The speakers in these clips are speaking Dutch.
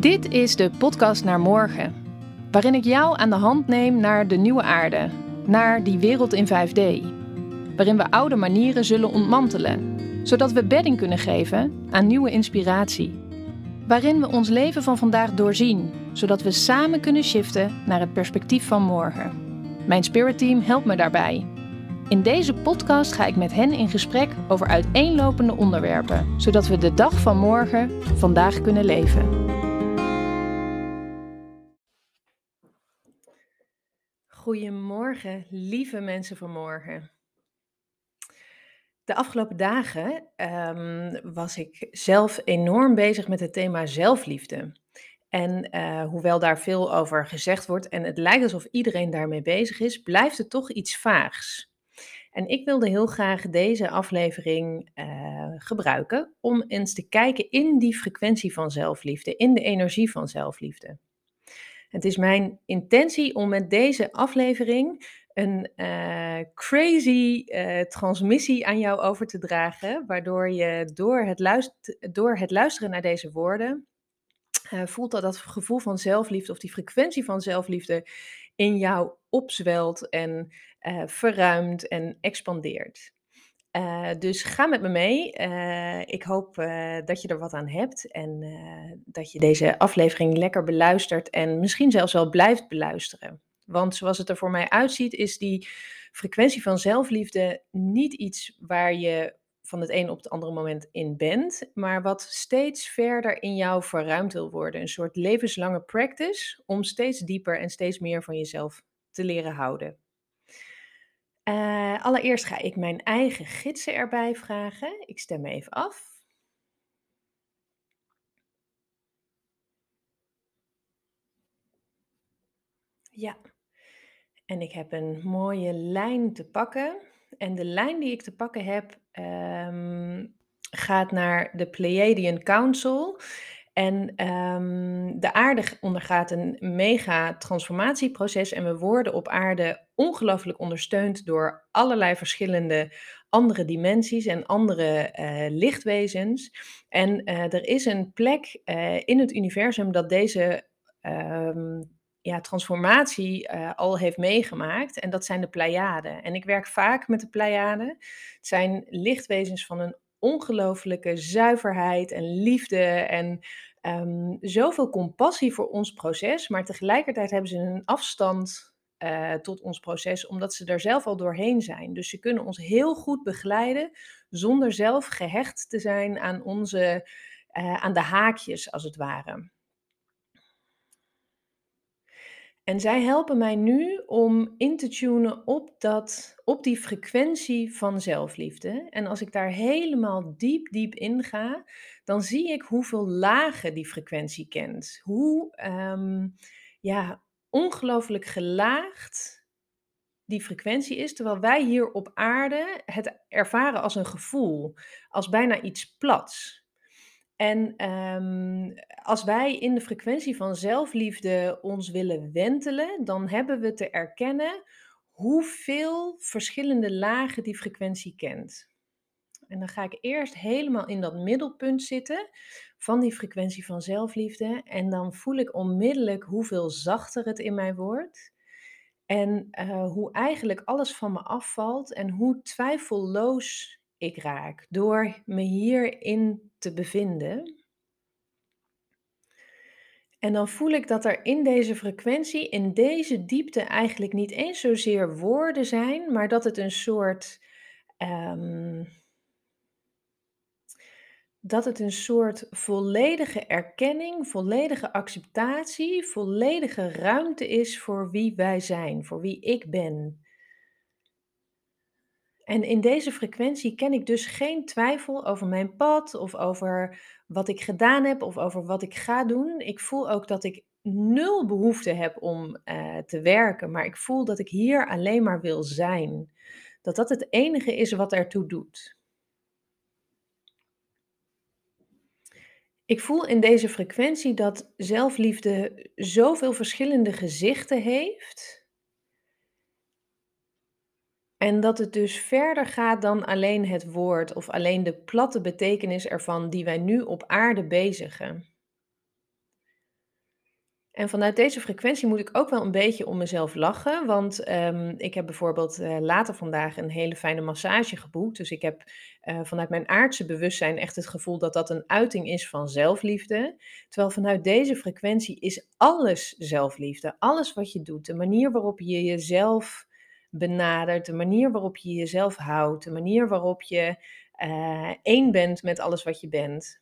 Dit is de podcast naar morgen, waarin ik jou aan de hand neem naar de nieuwe aarde, naar die wereld in 5D, waarin we oude manieren zullen ontmantelen, zodat we bedding kunnen geven aan nieuwe inspiratie, waarin we ons leven van vandaag doorzien, zodat we samen kunnen shiften naar het perspectief van morgen. Mijn Spirit Team helpt me daarbij. In deze podcast ga ik met hen in gesprek over uiteenlopende onderwerpen, zodat we de dag van morgen vandaag kunnen leven. Goedemorgen, lieve mensen van morgen. De afgelopen dagen ehm, was ik zelf enorm bezig met het thema zelfliefde. En eh, hoewel daar veel over gezegd wordt en het lijkt alsof iedereen daarmee bezig is, blijft het toch iets vaags. En ik wilde heel graag deze aflevering uh, gebruiken om eens te kijken in die frequentie van zelfliefde, in de energie van zelfliefde. Het is mijn intentie om met deze aflevering een uh, crazy uh, transmissie aan jou over te dragen, waardoor je door het, door het luisteren naar deze woorden uh, voelt dat dat gevoel van zelfliefde of die frequentie van zelfliefde in jou opzwelt en verruimt en expandeert. Uh, dus ga met me mee. Uh, ik hoop uh, dat je er wat aan hebt en dat je deze aflevering lekker beluistert en misschien zelfs wel blijft beluisteren. Want zoals het er voor mij uitziet, is die frequentie van zelfliefde niet iets waar je van het een op het andere moment in bent, maar wat steeds verder in jou verruimd wil worden. Een soort levenslange practice om steeds dieper en steeds meer van jezelf te leren houden. Uh, allereerst ga ik mijn eigen gidsen erbij vragen. Ik stem even af. Ja, en ik heb een mooie lijn te pakken. En de lijn die ik te pakken heb um, gaat naar de Pleiadian Council. En um, de aarde ondergaat een mega transformatieproces en we worden op aarde ongelooflijk ondersteund door allerlei verschillende andere dimensies en andere uh, lichtwezens. En uh, er is een plek uh, in het universum dat deze um, ja, transformatie al heeft meegemaakt. En dat zijn de Pleiaden. En ik werk vaak met de Pleiaden. Het zijn lichtwezens van een ongelooflijke zuiverheid en liefde en um, zoveel compassie voor ons proces, maar tegelijkertijd hebben ze een afstand uh, tot ons proces, omdat ze er zelf al doorheen zijn. Dus ze kunnen ons heel goed begeleiden zonder zelf gehecht te zijn aan onze, uh, aan de haakjes, als het ware. En zij helpen mij nu om in te tunen op, dat, op die frequentie van zelfliefde. En als ik daar helemaal diep, diep in ga, dan zie ik hoeveel lagen die frequentie kent. Hoe um, ja, ongelooflijk gelaagd die frequentie is, terwijl wij hier op aarde het ervaren als een gevoel, als bijna iets plats. En um, als wij in de frequentie van zelfliefde ons willen wentelen, dan hebben we te erkennen hoeveel verschillende lagen die frequentie kent. En dan ga ik eerst helemaal in dat middelpunt zitten van die frequentie van zelfliefde. En dan voel ik onmiddellijk hoeveel zachter het in mij wordt. En uh, hoe eigenlijk alles van me afvalt en hoe twijfelloos ik raak door me hierin te bevinden. En dan voel ik dat er in deze frequentie, in deze diepte, eigenlijk niet eens zozeer woorden zijn, maar dat het een soort. Um, dat het een soort volledige erkenning, volledige acceptatie, volledige ruimte is voor wie wij zijn, voor wie ik ben. En in deze frequentie ken ik dus geen twijfel over mijn pad of over wat ik gedaan heb of over wat ik ga doen. Ik voel ook dat ik nul behoefte heb om uh, te werken, maar ik voel dat ik hier alleen maar wil zijn. Dat dat het enige is wat ertoe doet. Ik voel in deze frequentie dat zelfliefde zoveel verschillende gezichten heeft en dat het dus verder gaat dan alleen het woord of alleen de platte betekenis ervan die wij nu op aarde bezigen. En vanuit deze frequentie moet ik ook wel een beetje om mezelf lachen, want, ehm, ik heb bijvoorbeeld, eh, later vandaag een hele fijne massage geboekt. Dus ik heb, eh, vanuit mijn aardse bewustzijn echt het gevoel dat dat een uiting is van zelfliefde. Terwijl vanuit deze frequentie is alles zelfliefde. Alles wat je doet, de manier waarop je jezelf benadert, de manier waarop je jezelf houdt, de manier waarop je, eh, één bent met alles wat je bent.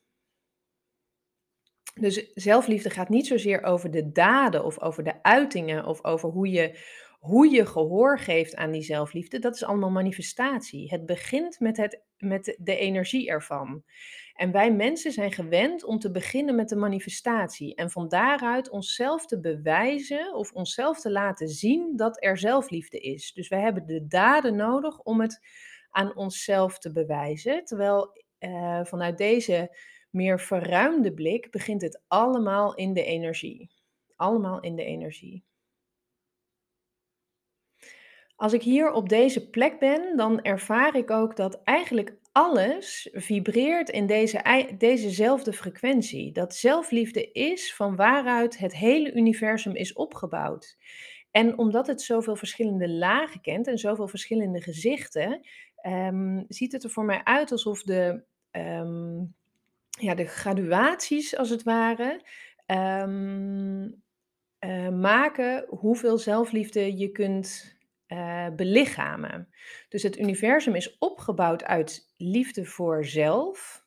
Dus zelfliefde gaat niet zozeer over de daden of over de uitingen of over hoe je, hoe je gehoor geeft aan die zelfliefde. Dat is allemaal manifestatie. Het begint met, het, met de energie ervan. En wij mensen zijn gewend om te beginnen met de manifestatie. En van daaruit onszelf te bewijzen of onszelf te laten zien dat er zelfliefde is. Dus wij hebben de daden nodig om het aan onszelf te bewijzen. Terwijl uh, vanuit deze meer verruimde blik begint het allemaal in de energie. Allemaal in de energie. Als ik hier op deze plek ben, dan ervaar ik ook dat eigenlijk alles vibreert in deze, dezezelfde frequentie. Dat zelfliefde is van waaruit het hele universum is opgebouwd. En omdat het zoveel verschillende lagen kent en zoveel verschillende gezichten, um, ziet het er voor mij uit alsof de, um, ja, de graduaties als het ware um, uh, maken hoeveel zelfliefde je kunt uh, belichamen. Dus het universum is opgebouwd uit liefde voor zelf.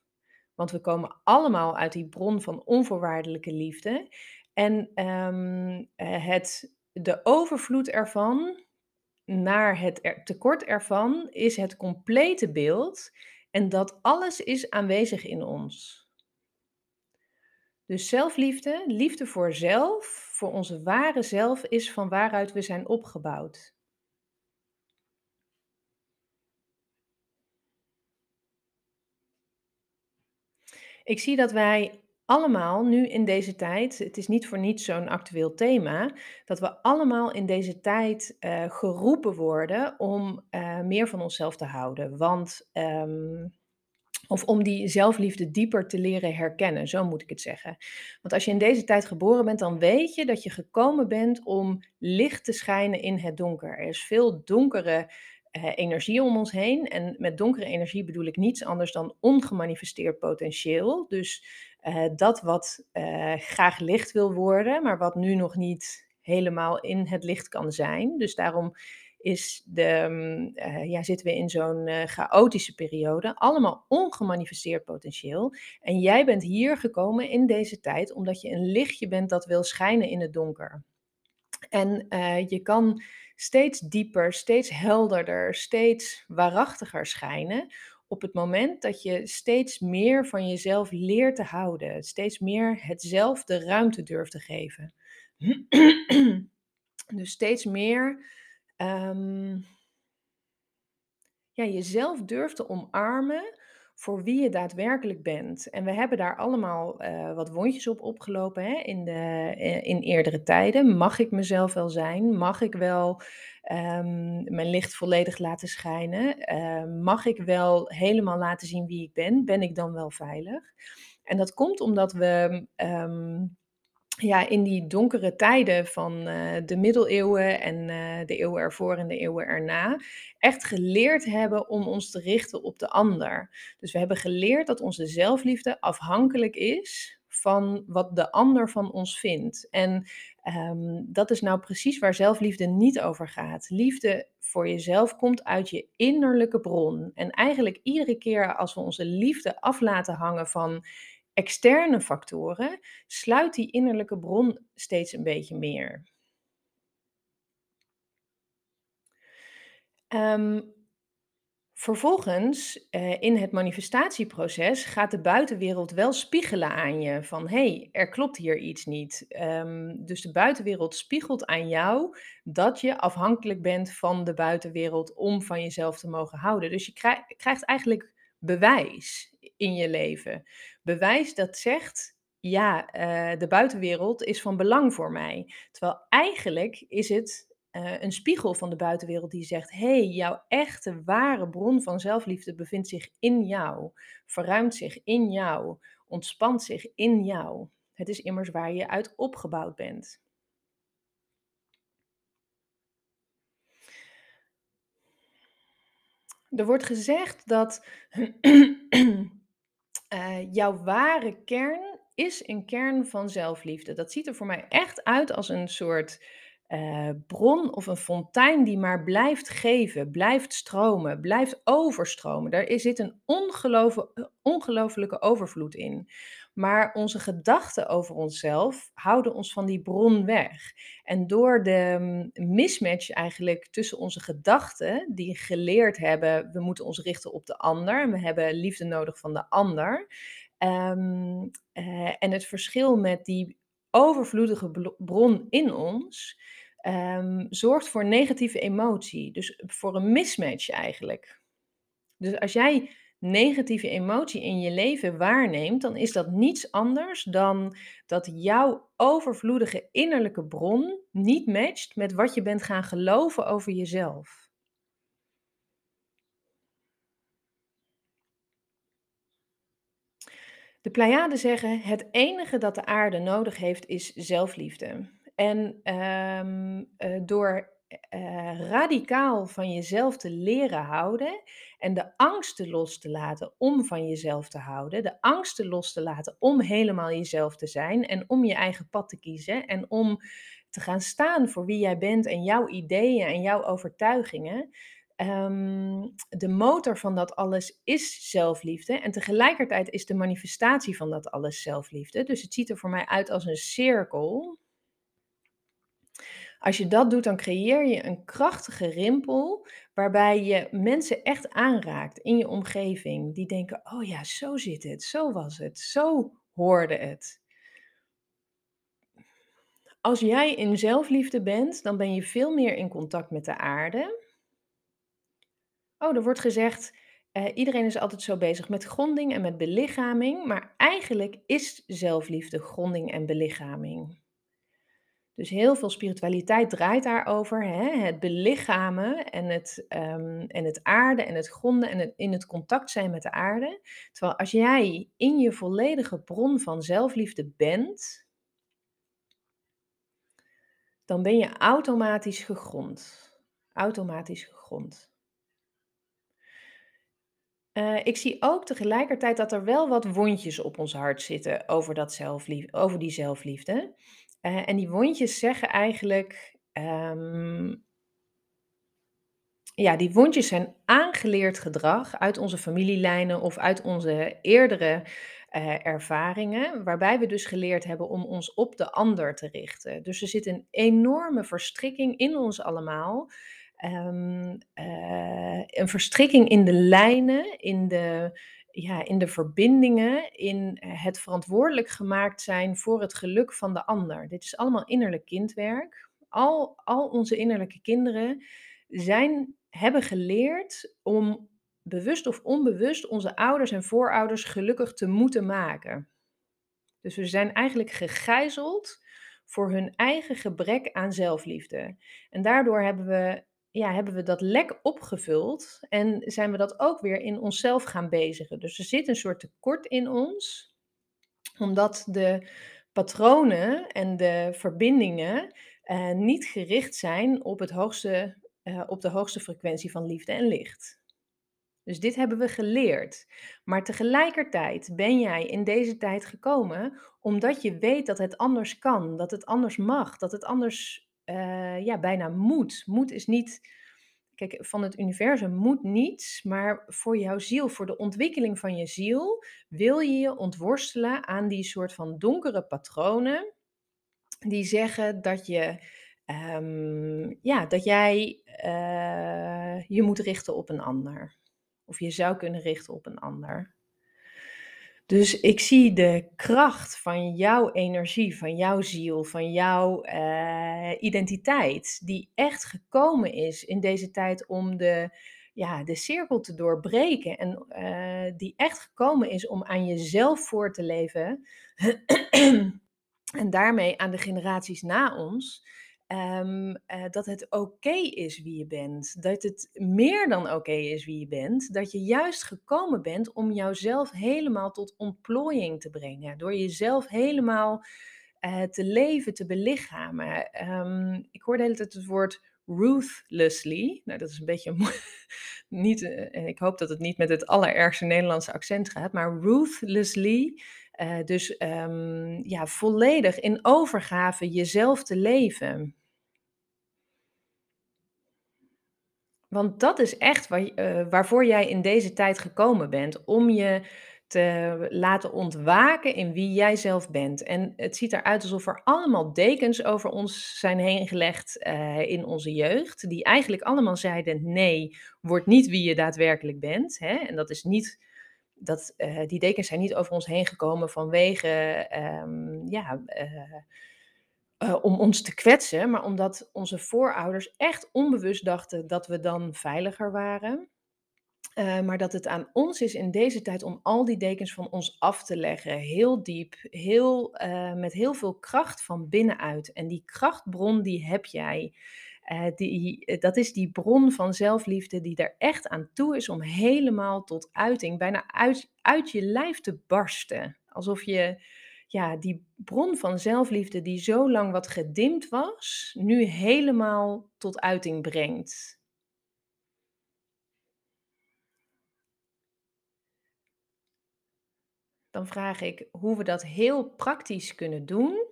Want we komen allemaal uit die bron van onvoorwaardelijke liefde. En um, het, de overvloed ervan naar het tekort ervan is het complete beeld. En dat alles is aanwezig in ons. Dus zelfliefde, liefde voor zelf, voor onze ware zelf, is van waaruit we zijn opgebouwd. Ik zie dat wij allemaal nu in deze tijd, het is niet voor niets zo'n actueel thema, dat we allemaal in deze tijd uh, geroepen worden om uh, meer van onszelf te houden. Want um, of om die zelfliefde dieper te leren herkennen, zo moet ik het zeggen. Want als je in deze tijd geboren bent, dan weet je dat je gekomen bent om licht te schijnen in het donker. Er is veel donkere uh, energie om ons heen. En met donkere energie bedoel ik niets anders dan ongemanifesteerd potentieel. Dus uh, dat wat uh, graag licht wil worden, maar wat nu nog niet helemaal in het licht kan zijn. Dus daarom is de, uh, ja, zitten we in zo'n chaotische periode. Allemaal ongemanifesteerd potentieel. En jij bent hier gekomen in deze tijd omdat je een lichtje bent dat wil schijnen in het donker. En je kan steeds dieper, steeds helderder, steeds waarachtiger schijnen. Op het moment dat je steeds meer van jezelf leert te houden, steeds meer het zelf de ruimte durft te geven. dus steeds meer um, ja, jezelf durft te omarmen voor wie je daadwerkelijk bent. En we hebben daar allemaal uh, wat wondjes op opgelopen hè, in, de, eh, in eerdere tijden. Mag ik mezelf wel zijn? Mag ik wel um, mijn licht volledig laten schijnen? Uh, mag ik wel helemaal laten zien wie ik ben? Ben ik dan wel veilig? En dat komt omdat we um, ja, in die donkere tijden van uh, de middeleeuwen en uh, de eeuwen ervoor en de eeuwen erna, echt geleerd hebben om ons te richten op de ander. Dus we hebben geleerd dat onze zelfliefde afhankelijk is van wat de ander van ons vindt. En um, dat is nou precies waar zelfliefde niet over gaat. Liefde voor jezelf komt uit je innerlijke bron. En eigenlijk iedere keer als we onze liefde af laten hangen van externe factoren, sluit die innerlijke bron steeds een beetje meer. Um, vervolgens, uh, in het manifestatieproces, gaat de buitenwereld wel spiegelen aan je van hé, hey, er klopt hier iets niet. Um, dus de buitenwereld spiegelt aan jou dat je afhankelijk bent van de buitenwereld om van jezelf te mogen houden. Dus je krijgt eigenlijk bewijs in je leven. Bewijs dat zegt, ja, uh, de buitenwereld is van belang voor mij. Terwijl eigenlijk is het uh, een spiegel van de buitenwereld die zegt: hey, jouw echte ware bron van zelfliefde bevindt zich in jou, verruimt zich in jou, ontspant zich in jou. Het is immers waar je uit opgebouwd bent. Er wordt gezegd dat uh, jouw ware kern is een kern van zelfliefde. Dat ziet er voor mij echt uit als een soort uh, bron of een fontein die maar blijft geven, blijft stromen, blijft overstromen. Daar zit een ongelofelijke overvloed in. Maar onze gedachten over onszelf houden ons van die bron weg. En door de mm, mismatch eigenlijk tussen onze gedachten, die geleerd hebben, we moeten ons richten op de ander en we hebben liefde nodig van de ander. Ehm, eh, en het verschil met die overvloedige bron in ons um, zorgt voor negatieve emotie. Dus voor een mismatch eigenlijk. Dus als jij negatieve emotie in je leven waarneemt, dan is dat niets anders dan dat jouw overvloedige innerlijke bron niet matcht met wat je bent gaan geloven over jezelf. De Pleiaden zeggen: het enige dat de aarde nodig heeft is zelfliefde. En um, door uh, radicaal van jezelf te leren houden en de angsten los te laten om van jezelf te houden, de angsten los te laten om helemaal jezelf te zijn en om je eigen pad te kiezen en om te gaan staan voor wie jij bent en jouw ideeën en jouw overtuigingen. Um, de motor van dat alles is zelfliefde. En tegelijkertijd is de manifestatie van dat alles zelfliefde. Dus het ziet er voor mij uit als een cirkel als je dat doet, dan creëer je een krachtige rimpel waarbij je mensen echt aanraakt in je omgeving. Die denken, oh ja, zo zit het, zo was het, zo hoorde het. Als jij in zelfliefde bent, dan ben je veel meer in contact met de aarde. Oh, er wordt gezegd, uh, iedereen is altijd zo bezig met gronding en met belichaming, maar eigenlijk is zelfliefde gronding en belichaming. Dus heel veel spiritualiteit draait daarover. Hè? Het belichamen en het, um, en het aarde en het gronden en het, in het contact zijn met de aarde. Terwijl als jij in je volledige bron van zelfliefde bent, dan ben je automatisch gegrond. Automatisch gegrond. Uh, ik zie ook tegelijkertijd dat er wel wat wondjes op ons hart zitten over, dat zelflief, over die zelfliefde. Uh, en die wondjes zeggen eigenlijk. Um, ja, die wondjes zijn aangeleerd gedrag uit onze familielijnen of uit onze eerdere uh, ervaringen, waarbij we dus geleerd hebben om ons op de ander te richten. Dus er zit een enorme verstrikking in ons allemaal. Um, uh, een verstrikking in de lijnen, in de ja, in de verbindingen, in eh, het verantwoordelijk gemaakt zijn voor het geluk van de ander. Dit is allemaal innerlijk kindwerk. Al, al onze innerlijke kinderen zijn, hebben geleerd om bewust of onbewust onze ouders en voorouders gelukkig te moeten maken. Dus we zijn eigenlijk gegijzeld voor hun eigen gebrek aan zelfliefde. En daardoor hebben we ja, hebben we dat lek opgevuld en zijn we dat ook weer in onszelf gaan bezigen. Dus er zit een soort tekort in ons, omdat de patronen en de verbindingen uh, niet gericht zijn op, het hoogste, uh, op de hoogste frequentie van liefde en licht. Dus dit hebben we geleerd. Maar tegelijkertijd ben jij in deze tijd gekomen omdat je weet dat het anders kan, dat het anders mag, dat het anders uh, ja, bijna moet. Moed is niet, kijk, van het universum moet niets, maar voor jouw ziel, voor de ontwikkeling van je ziel, wil je je ontworstelen aan die soort van donkere patronen die zeggen dat je, um, ja, dat jij uh, je moet richten op een ander. Of je zou kunnen richten op een ander. Dus ik zie de kracht van jouw energie, van jouw ziel, van jouw uh, identiteit, die echt gekomen is in deze tijd om de, ja, de cirkel te doorbreken. En uh, die echt gekomen is om aan jezelf voor te leven. en daarmee aan de generaties na ons. Ehm, eh, dat het oké is wie je bent. Dat het meer dan oké is wie je bent. Dat je juist gekomen bent om jouzelf helemaal tot ontplooiing te brengen. Door jezelf helemaal eh, te leven, te belichamen. Ehm, ik hoor de hele tijd het woord ruthlessly. Nou, dat is een beetje niet. eh, ik hoop dat het niet met het allerergste Nederlandse accent gaat, maar ruthlessly. dus ehm, ja, volledig in overgave jezelf te leven. Want dat is echt waar, eh, waarvoor jij in deze tijd gekomen bent. Om je te laten ontwaken in wie jij zelf bent. En het ziet eruit alsof er allemaal dekens over ons zijn heen gelegd eh, in onze jeugd. Die eigenlijk allemaal zeiden: nee, word niet wie je daadwerkelijk bent. Hè? En dat is niet. Dat, eh, die dekens zijn niet over ons heen gekomen vanwege ehm, ja, eh, om ons te kwetsen, maar omdat onze voorouders echt onbewust dachten dat we dan veiliger waren. Eh, maar dat het aan ons is in deze tijd om al die dekens van ons af te leggen. Heel diep, heel, eh, met heel veel kracht van binnenuit. En die krachtbron die heb jij. Die, dat is die bron van zelfliefde die er echt aan toe is om helemaal tot uiting, bijna uit, uit je lijf te barsten. Alsof je ja, die bron van zelfliefde die zo lang wat gedimd was, nu helemaal tot uiting brengt. Dan vraag ik hoe we dat heel praktisch kunnen doen.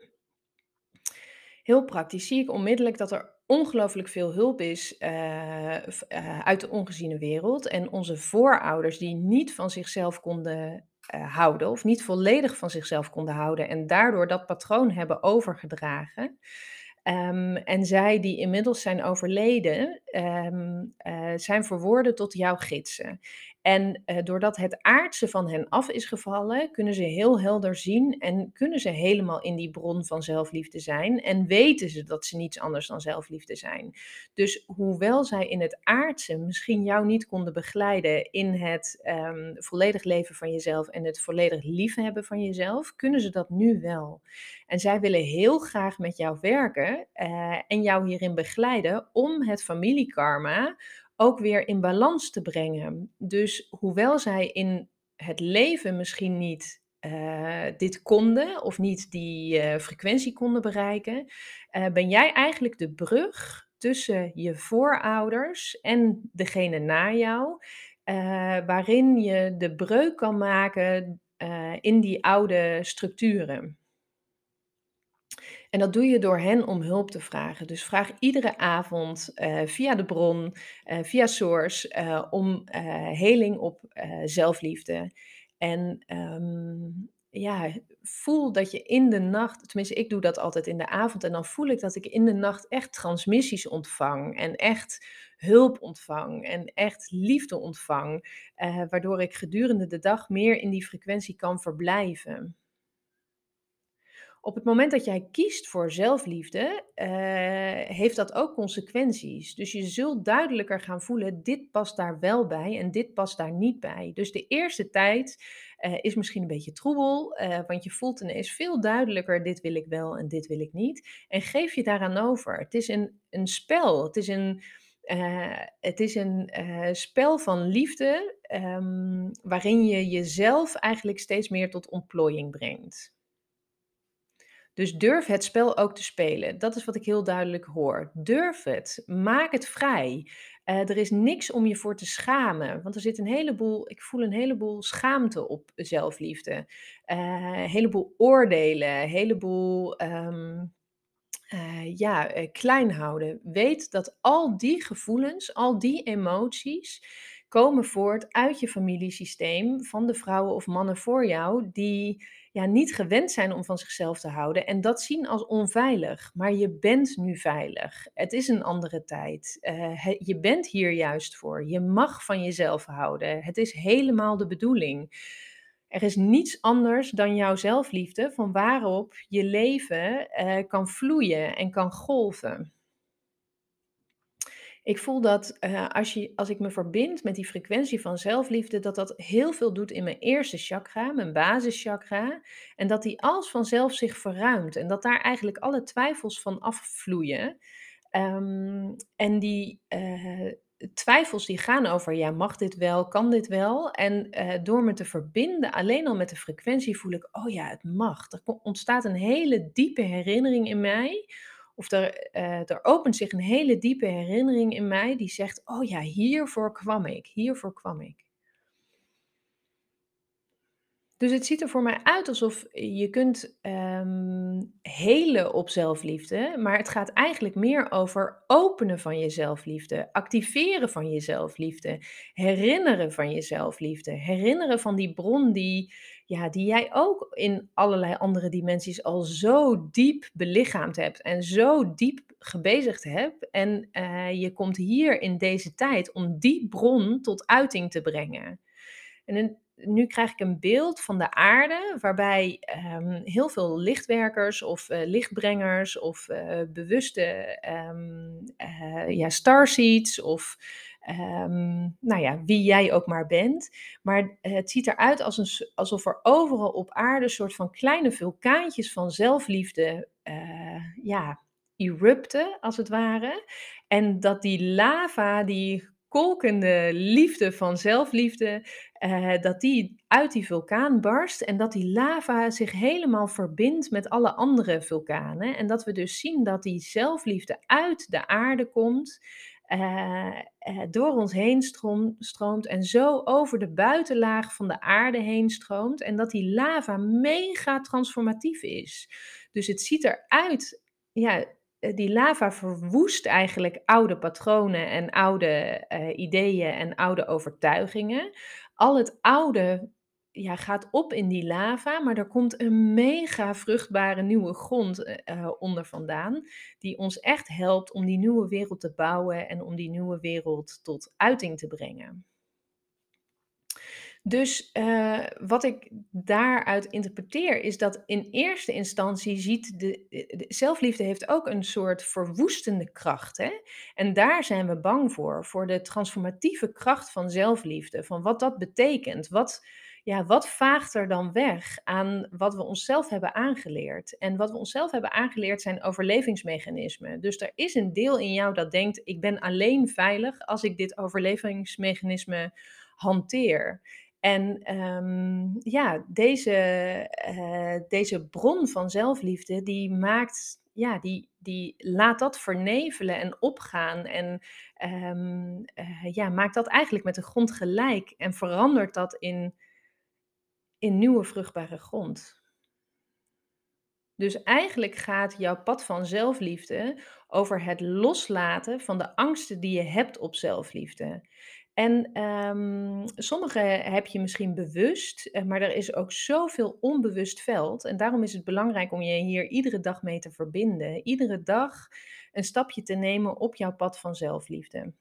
Heel praktisch zie ik onmiddellijk dat er ongelooflijk veel hulp is eh, eh, uit de ongeziene wereld. En onze voorouders die niet van zichzelf konden eh, houden, of niet volledig van zichzelf konden houden, en daardoor dat patroon hebben overgedragen. Ehm, en zij die inmiddels zijn overleden, ehm, eh, zijn verworden tot jouw gidsen. En eh, doordat het aardse van hen af is gevallen, kunnen ze heel helder zien en kunnen ze helemaal in die bron van zelfliefde zijn. En weten ze dat ze niets anders dan zelfliefde zijn. Dus hoewel zij in het aardse misschien jou niet konden begeleiden in het ehm, volledig leven van jezelf en het volledig liefhebben van jezelf, kunnen ze dat nu wel. En zij willen heel graag met jou werken eh, en jou hierin begeleiden om het familiekarma ook weer in balans te brengen. Dus hoewel zij in het leven misschien niet eh, dit konden of niet die eh, frequentie konden bereiken, eh, ben jij eigenlijk de brug tussen je voorouders en degene na jou, waarin je de breuk kan maken in die oude structuren. En dat doe je door hen om hulp te vragen. Dus vraag iedere avond eh, via de bron, eh, via Source, eh, om heling op zelfliefde. En ehm, ja, voel dat je in de nacht, tenminste ik doe dat altijd in de avond, en dan voel ik dat ik in de nacht echt transmissies ontvang en echt hulp ontvang en echt liefde ontvang, waardoor ik gedurende de dag meer in die frequentie kan verblijven. Op het moment dat jij kiest voor zelfliefde, eh, heeft dat ook consequenties. Dus je zult duidelijker gaan voelen, dit past daar wel bij en dit past daar niet bij. Dus de eerste tijd eh, is misschien een beetje troebel, eh, want je voelt ineens veel duidelijker, dit wil ik wel en dit wil ik niet. En geef je daaraan over. Het is een, een spel, het is een, het is een spel van liefde, ehm, waarin je jezelf eigenlijk steeds meer tot ontplooiing brengt. Dus durf het spel ook te spelen. Dat is wat ik heel duidelijk hoor. Durf het. Maak het vrij. Eh, er is niks om je voor te schamen. Want er zit een heleboel, ik voel een heleboel schaamte op zelfliefde. Eh, een heleboel oordelen, een heleboel eh, ja, klein houden. Weet dat al die gevoelens, al die emoties komen voort uit je familiesysteem van de vrouwen of mannen voor jou die ja, niet gewend zijn om van zichzelf te houden en dat zien als onveilig. Maar je bent nu veilig. Het is een andere tijd. Eh, je bent hier juist voor. Je mag van jezelf houden. Het is helemaal de bedoeling. Er is niets anders dan jouw zelfliefde, van waarop je leven eh, kan vloeien en kan golven. Ik voel dat, eh, als je als ik me verbind met die frequentie van zelfliefde, dat dat heel veel doet in mijn eerste chakra, mijn basischakra. En dat die als vanzelf zich verruimt en dat daar eigenlijk alle twijfels van afvloeien. Ehm, en die eh, twijfels die gaan over, ja, mag dit wel, kan dit wel? En eh, door me te verbinden, alleen al met de frequentie, voel ik, oh ja, het mag. Er ontstaat een hele diepe herinnering in mij. Of er, eh, er opent zich een hele diepe herinnering in mij die zegt, oh ja, hiervoor kwam ik, hiervoor kwam ik. Dus het ziet er voor mij uit alsof je kunt ehm, helen op zelfliefde, maar het gaat eigenlijk meer over openen van je zelfliefde, activeren van je zelfliefde, herinneren van je zelfliefde, herinneren van die bron die, ja, die jij ook in allerlei andere dimensies al zo diep belichaamd hebt en zo diep gebezigd hebt. En eh, je komt hier in deze tijd om die bron tot uiting te brengen. En nu krijg ik een beeld van de aarde, waarbij ehm, heel veel lichtwerkers of eh, lichtbrengers of eh, bewuste eh, ja, starseeds of ehm, nou ja, wie jij ook maar bent. Maar het ziet eruit als een, alsof er overal op aarde een soort van kleine vulkaantjes van zelfliefde ja, erupten, als het ware. En dat die lava, die kolkende liefde van zelfliefde, eh, dat die uit die vulkaan barst en dat die lava zich helemaal verbindt met alle andere vulkanen. En dat we dus zien dat die zelfliefde uit de aarde komt, eh, eh, door ons heen stroom- stroomt en zo over de buitenlaag van de aarde heen stroomt. En dat die lava mega transformatief is. Dus het ziet eruit, ja, die lava verwoest eigenlijk oude patronen en oude eh, ideeën en oude overtuigingen. Al het oude ja, gaat op in die lava, maar er komt een mega vruchtbare nieuwe grond eh, eh, onder vandaan, die ons echt helpt om die nieuwe wereld te bouwen en om die nieuwe wereld tot uiting te brengen. Dus eh, wat ik daaruit interpreteer is dat in eerste instantie ziet de, de- de- zelfliefde heeft ook een soort verwoestende kracht. Hè? En daar zijn we bang voor, voor de transformatieve kracht van zelfliefde, van wat dat betekent. Wat, ja, wat vaagt er dan weg aan wat we onszelf hebben aangeleerd? En wat we onszelf hebben aangeleerd zijn overlevingsmechanismen. Dus er is een deel in jou dat denkt, ik ben alleen veilig als ik dit overlevingsmechanisme hanteer. En ehm, ja, deze, eh, deze bron van zelfliefde, die maakt, ja, die, die laat dat vernevelen en opgaan. En ehm, eh, ja, maakt dat eigenlijk met de grond gelijk en verandert dat in, in nieuwe vruchtbare grond. Dus eigenlijk gaat jouw pad van zelfliefde over het loslaten van de angsten die je hebt op zelfliefde. En ehm, sommige heb je misschien bewust, eh, maar er is ook zoveel onbewust veld. En daarom is het belangrijk om je hier iedere dag mee te verbinden. Iedere dag een stapje te nemen op jouw pad van zelfliefde.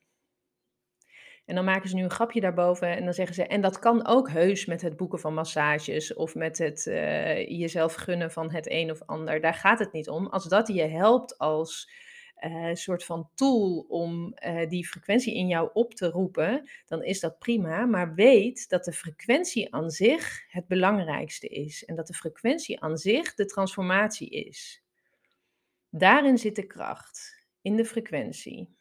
En dan maken ze nu een grapje daarboven en dan zeggen ze, en dat kan ook heus met het boeken van massages of met het eh, jezelf gunnen van het een of ander. Daar gaat het niet om. Als dat je helpt als eh, soort van tool om eh, die frequentie in jou op te roepen, dan is dat prima. Maar weet dat de frequentie aan zich het belangrijkste is en dat de frequentie aan zich de transformatie is. Daarin zit de kracht, in de frequentie.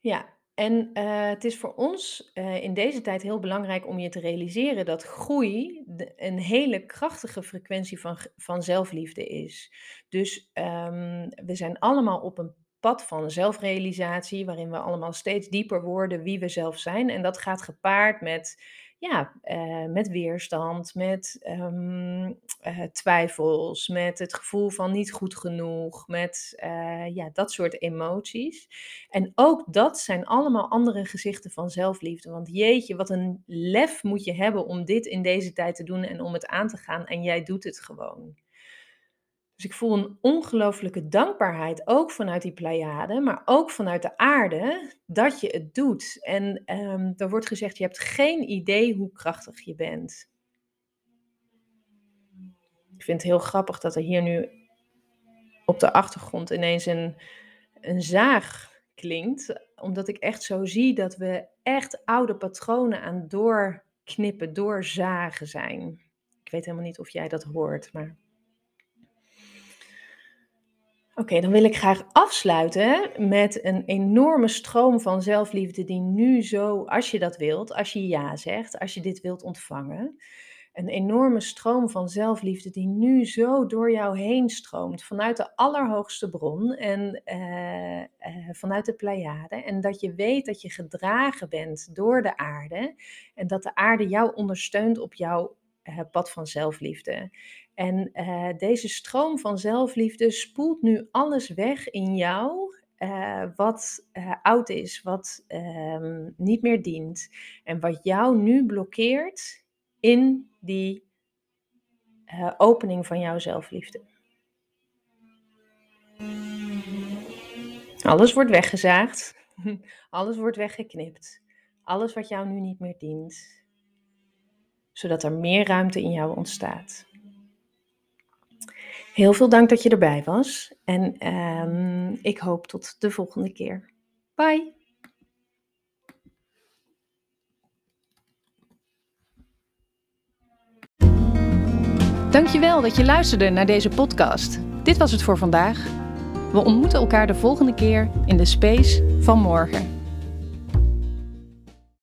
Ja, en eh, het is voor ons eh, in deze tijd heel belangrijk om je te realiseren dat groei een hele krachtige frequentie van, van zelfliefde is. Dus ehm, we zijn allemaal op een pad van zelfrealisatie, waarin we allemaal steeds dieper worden wie we zelf zijn. En dat gaat gepaard met, ja, eh, met weerstand, met ehm, eh, twijfels, met het gevoel van niet goed genoeg, met eh, ja, dat soort emoties. En ook dat zijn allemaal andere gezichten van zelfliefde. Want jeetje, wat een lef moet je hebben om dit in deze tijd te doen en om het aan te gaan. En jij doet het gewoon. Dus ik voel een ongelooflijke dankbaarheid, ook vanuit die Pleiade, maar ook vanuit de aarde, dat je het doet. En ehm, er wordt gezegd, je hebt geen idee hoe krachtig je bent. Ik vind het heel grappig dat er hier nu op de achtergrond ineens een een zaag klinkt, omdat ik echt zo zie dat we echt oude patronen aan doorknippen, doorzagen zijn. Ik weet helemaal niet of jij dat hoort, maar. Oké, dan wil ik graag afsluiten met een enorme stroom van zelfliefde die nu zo, als je dat wilt, als je ja zegt, als je dit wilt ontvangen, een enorme stroom van zelfliefde die nu zo door jou heen stroomt vanuit de allerhoogste bron en uh, uh, vanuit de Pleiade. En dat je weet dat je gedragen bent door de aarde en dat de aarde jou ondersteunt op jouw uh, pad van zelfliefde. En deze stroom van zelfliefde spoelt nu alles weg in jou wat oud is, wat ehm, niet meer dient en wat jou nu blokkeert in die opening van jouw zelfliefde. Alles wordt weggezaagd, alles wordt weggeknipt, alles wat jou nu niet meer dient, zodat er meer ruimte in jou ontstaat. Heel veel dank dat je erbij was en um, ik hoop tot de volgende keer. Bye! Dankjewel dat je luisterde naar deze podcast. Dit was het voor vandaag. We ontmoeten elkaar de volgende keer in de space van morgen.